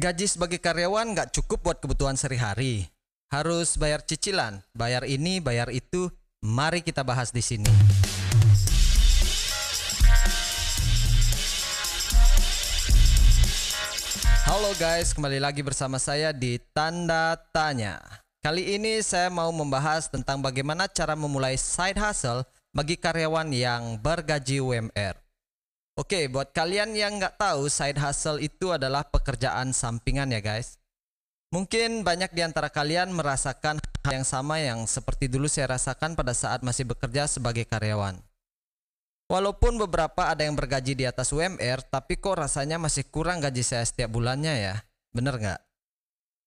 Gaji sebagai karyawan nggak cukup buat kebutuhan sehari-hari. Harus bayar cicilan, bayar ini, bayar itu. Mari kita bahas di sini. Halo guys, kembali lagi bersama saya di Tanda Tanya. Kali ini saya mau membahas tentang bagaimana cara memulai side hustle bagi karyawan yang bergaji UMR. Oke, buat kalian yang nggak tahu, side hustle itu adalah pekerjaan sampingan ya guys. Mungkin banyak di antara kalian merasakan hal yang sama yang seperti dulu saya rasakan pada saat masih bekerja sebagai karyawan. Walaupun beberapa ada yang bergaji di atas UMR, tapi kok rasanya masih kurang gaji saya setiap bulannya ya? Bener nggak?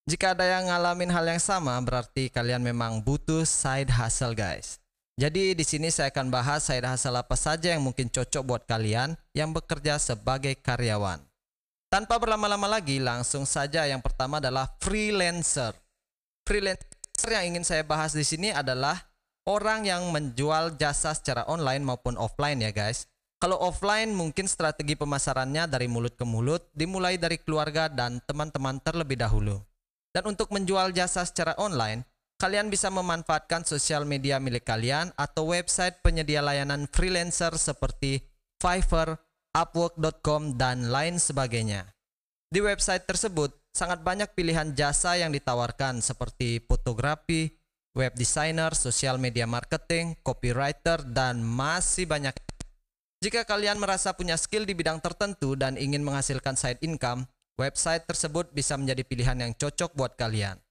Jika ada yang ngalamin hal yang sama, berarti kalian memang butuh side hustle guys. Jadi di sini saya akan bahas side hustle apa saja yang mungkin cocok buat kalian yang bekerja sebagai karyawan. Tanpa berlama-lama lagi, langsung saja yang pertama adalah freelancer. Freelancer yang ingin saya bahas di sini adalah orang yang menjual jasa secara online maupun offline ya guys. Kalau offline mungkin strategi pemasarannya dari mulut ke mulut, dimulai dari keluarga dan teman-teman terlebih dahulu. Dan untuk menjual jasa secara online, kalian bisa memanfaatkan sosial media milik kalian atau website penyedia layanan freelancer seperti Fiverr, Upwork.com, dan lain sebagainya. Di website tersebut, sangat banyak pilihan jasa yang ditawarkan seperti fotografi, web designer, social media marketing, copywriter, dan masih banyak. Jika kalian merasa punya skill di bidang tertentu dan ingin menghasilkan side income, website tersebut bisa menjadi pilihan yang cocok buat kalian.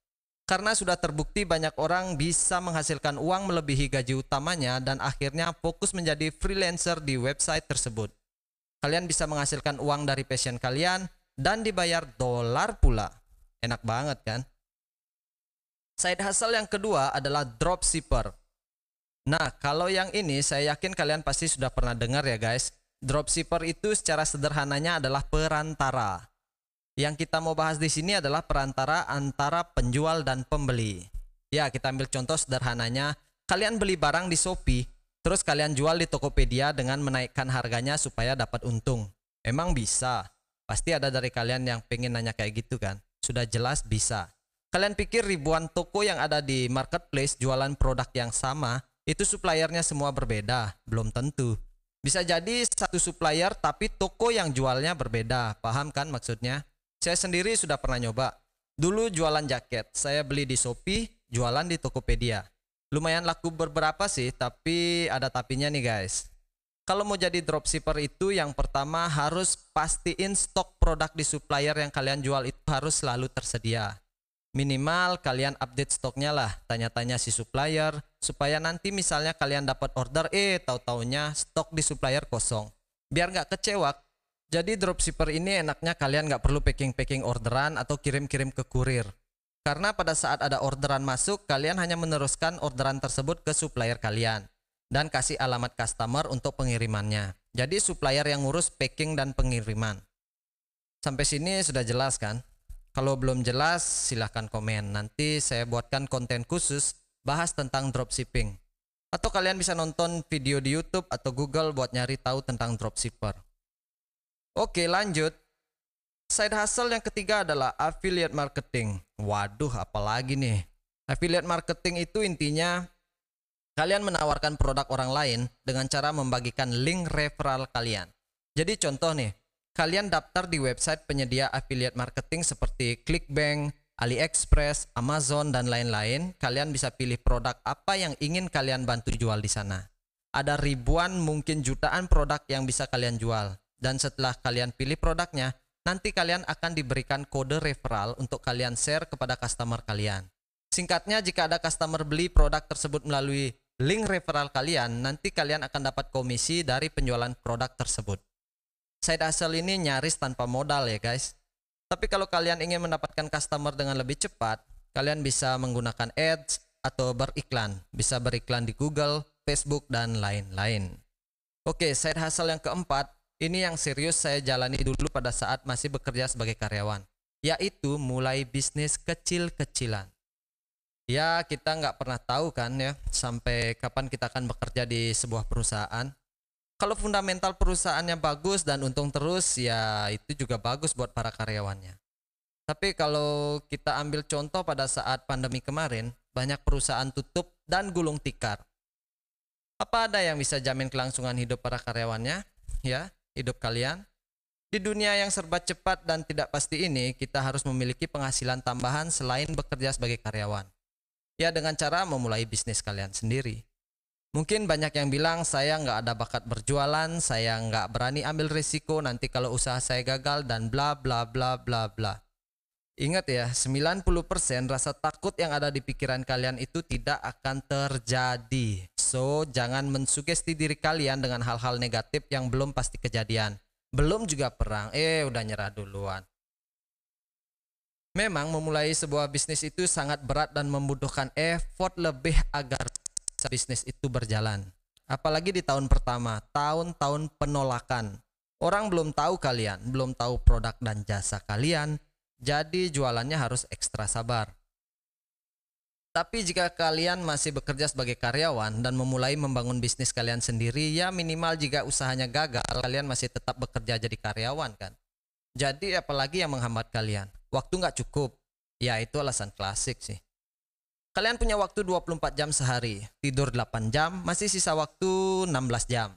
Karena sudah terbukti banyak orang bisa menghasilkan uang melebihi gaji utamanya dan akhirnya fokus menjadi freelancer di website tersebut. Kalian bisa menghasilkan uang dari passion kalian dan dibayar dolar pula. Enak banget kan? Side hustle yang kedua adalah dropshipper. Nah, kalau yang ini saya yakin kalian pasti sudah pernah dengar ya guys. Dropshipper itu secara sederhananya adalah perantara. Yang kita mau bahas di sini adalah perantara antara penjual dan pembeli. Ya, kita ambil contoh sederhananya. Kalian beli barang di Shopee, terus kalian jual di Tokopedia dengan menaikkan harganya supaya dapat untung. Emang bisa? Pasti ada dari kalian yang pengen nanya kayak gitu kan? Sudah jelas bisa. Kalian pikir ribuan toko yang ada di marketplace jualan produk yang sama, itu suppliernya semua berbeda? Belum tentu. Bisa jadi satu supplier tapi toko yang jualnya berbeda. Paham kan maksudnya? Saya sendiri sudah pernah nyoba. Dulu jualan jaket, saya beli di Shopee, jualan di Tokopedia. Lumayan laku beberapa sih, tapi ada tapinya nih guys. Kalau mau jadi dropshipper itu yang pertama harus pastiin stok produk di supplier yang kalian jual itu harus selalu tersedia. Minimal kalian update stoknya lah, tanya-tanya si supplier supaya nanti misalnya kalian dapat order eh tahu-taunya stok di supplier kosong. Biar nggak kecewa. Jadi dropshipper ini enaknya kalian nggak perlu packing-packing orderan atau kirim-kirim ke kurir. Karena pada saat ada orderan masuk, kalian hanya meneruskan orderan tersebut ke supplier kalian dan kasih alamat customer untuk pengirimannya. Jadi supplier yang ngurus packing dan pengiriman. Sampai sini sudah jelas kan? Kalau belum jelas, silahkan komen. Nanti saya buatkan konten khusus bahas tentang dropshipping. Atau kalian bisa nonton video di YouTube atau Google buat nyari tahu tentang dropshipper. Oke, lanjut. Side hustle yang ketiga adalah affiliate marketing. Waduh, apalagi nih? Affiliate marketing itu intinya kalian menawarkan produk orang lain dengan cara membagikan link referral kalian. Jadi contoh nih, kalian daftar di website penyedia affiliate marketing seperti Clickbank, AliExpress, Amazon, dan lain-lain, kalian bisa pilih produk apa yang ingin kalian bantu jual di sana. Ada ribuan mungkin jutaan produk yang bisa kalian jual. Dan setelah kalian pilih produknya, nanti kalian akan diberikan kode referral untuk kalian share kepada customer kalian. Singkatnya, jika ada customer beli produk tersebut melalui link referral kalian, nanti kalian akan dapat komisi dari penjualan produk tersebut. Side hustle ini nyaris tanpa modal ya guys. Tapi kalau kalian ingin mendapatkan customer dengan lebih cepat, kalian bisa menggunakan ads atau beriklan. Bisa beriklan di Google, Facebook, dan lain-lain. Oke, side hustle yang keempat, ini yang serius saya jalani dulu pada saat masih bekerja sebagai karyawan. Yaitu mulai bisnis kecil-kecilan. Ya kita nggak pernah tahu kan ya sampai kapan kita akan bekerja di sebuah perusahaan kalau fundamental perusahaannya bagus dan untung terus ya itu juga bagus buat para karyawannya. Tapi kalau kita ambil contoh pada saat pandemi kemarin, banyak perusahaan tutup dan gulung tikar. Apa ada yang bisa jamin kelangsungan hidup para karyawannya? Ya, hidup kalian? Di dunia yang serba cepat dan tidak pasti ini, kita harus memiliki penghasilan tambahan selain bekerja sebagai karyawan. Ya, dengan cara memulai bisnis kalian sendiri. Mungkin banyak yang bilang saya nggak ada bakat berjualan, saya nggak berani ambil risiko nanti kalau usaha saya gagal dan bla bla bla bla bla. Ingat ya, 90% rasa takut yang ada di pikiran kalian itu tidak akan terjadi. So, jangan mensugesti diri kalian dengan hal-hal negatif yang belum pasti kejadian. Belum juga perang, eh udah nyerah duluan. Memang memulai sebuah bisnis itu sangat berat dan membutuhkan effort lebih agar bisnis itu berjalan. Apalagi di tahun pertama, tahun-tahun penolakan. Orang belum tahu kalian, belum tahu produk dan jasa kalian, jadi jualannya harus ekstra sabar. Tapi jika kalian masih bekerja sebagai karyawan dan memulai membangun bisnis kalian sendiri, ya minimal jika usahanya gagal, kalian masih tetap bekerja jadi karyawan kan. Jadi apalagi yang menghambat kalian? Waktu nggak cukup. Ya itu alasan klasik sih. Kalian punya waktu 24 jam sehari, tidur 8 jam, masih sisa waktu 16 jam.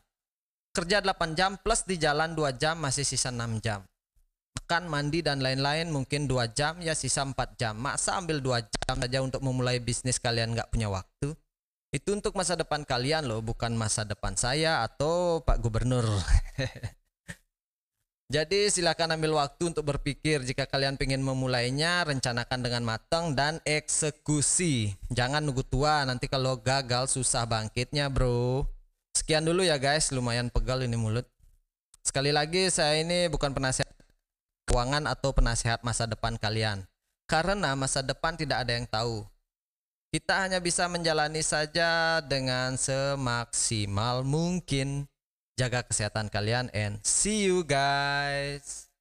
Kerja 8 jam plus di jalan 2 jam, masih sisa 6 jam. Makan, mandi, dan lain-lain mungkin 2 jam, ya sisa 4 jam. Masa ambil 2 jam saja untuk memulai bisnis kalian nggak punya waktu? Itu untuk masa depan kalian loh, bukan masa depan saya atau Pak Gubernur. Jadi silakan ambil waktu untuk berpikir jika kalian ingin memulainya, rencanakan dengan matang dan eksekusi. Jangan nunggu tua, nanti kalau gagal susah bangkitnya bro. Sekian dulu ya guys, lumayan pegal ini mulut. Sekali lagi saya ini bukan penasihat keuangan atau penasihat masa depan kalian. Karena masa depan tidak ada yang tahu. Kita hanya bisa menjalani saja dengan semaksimal mungkin. Jaga kesehatan kalian and see you guys.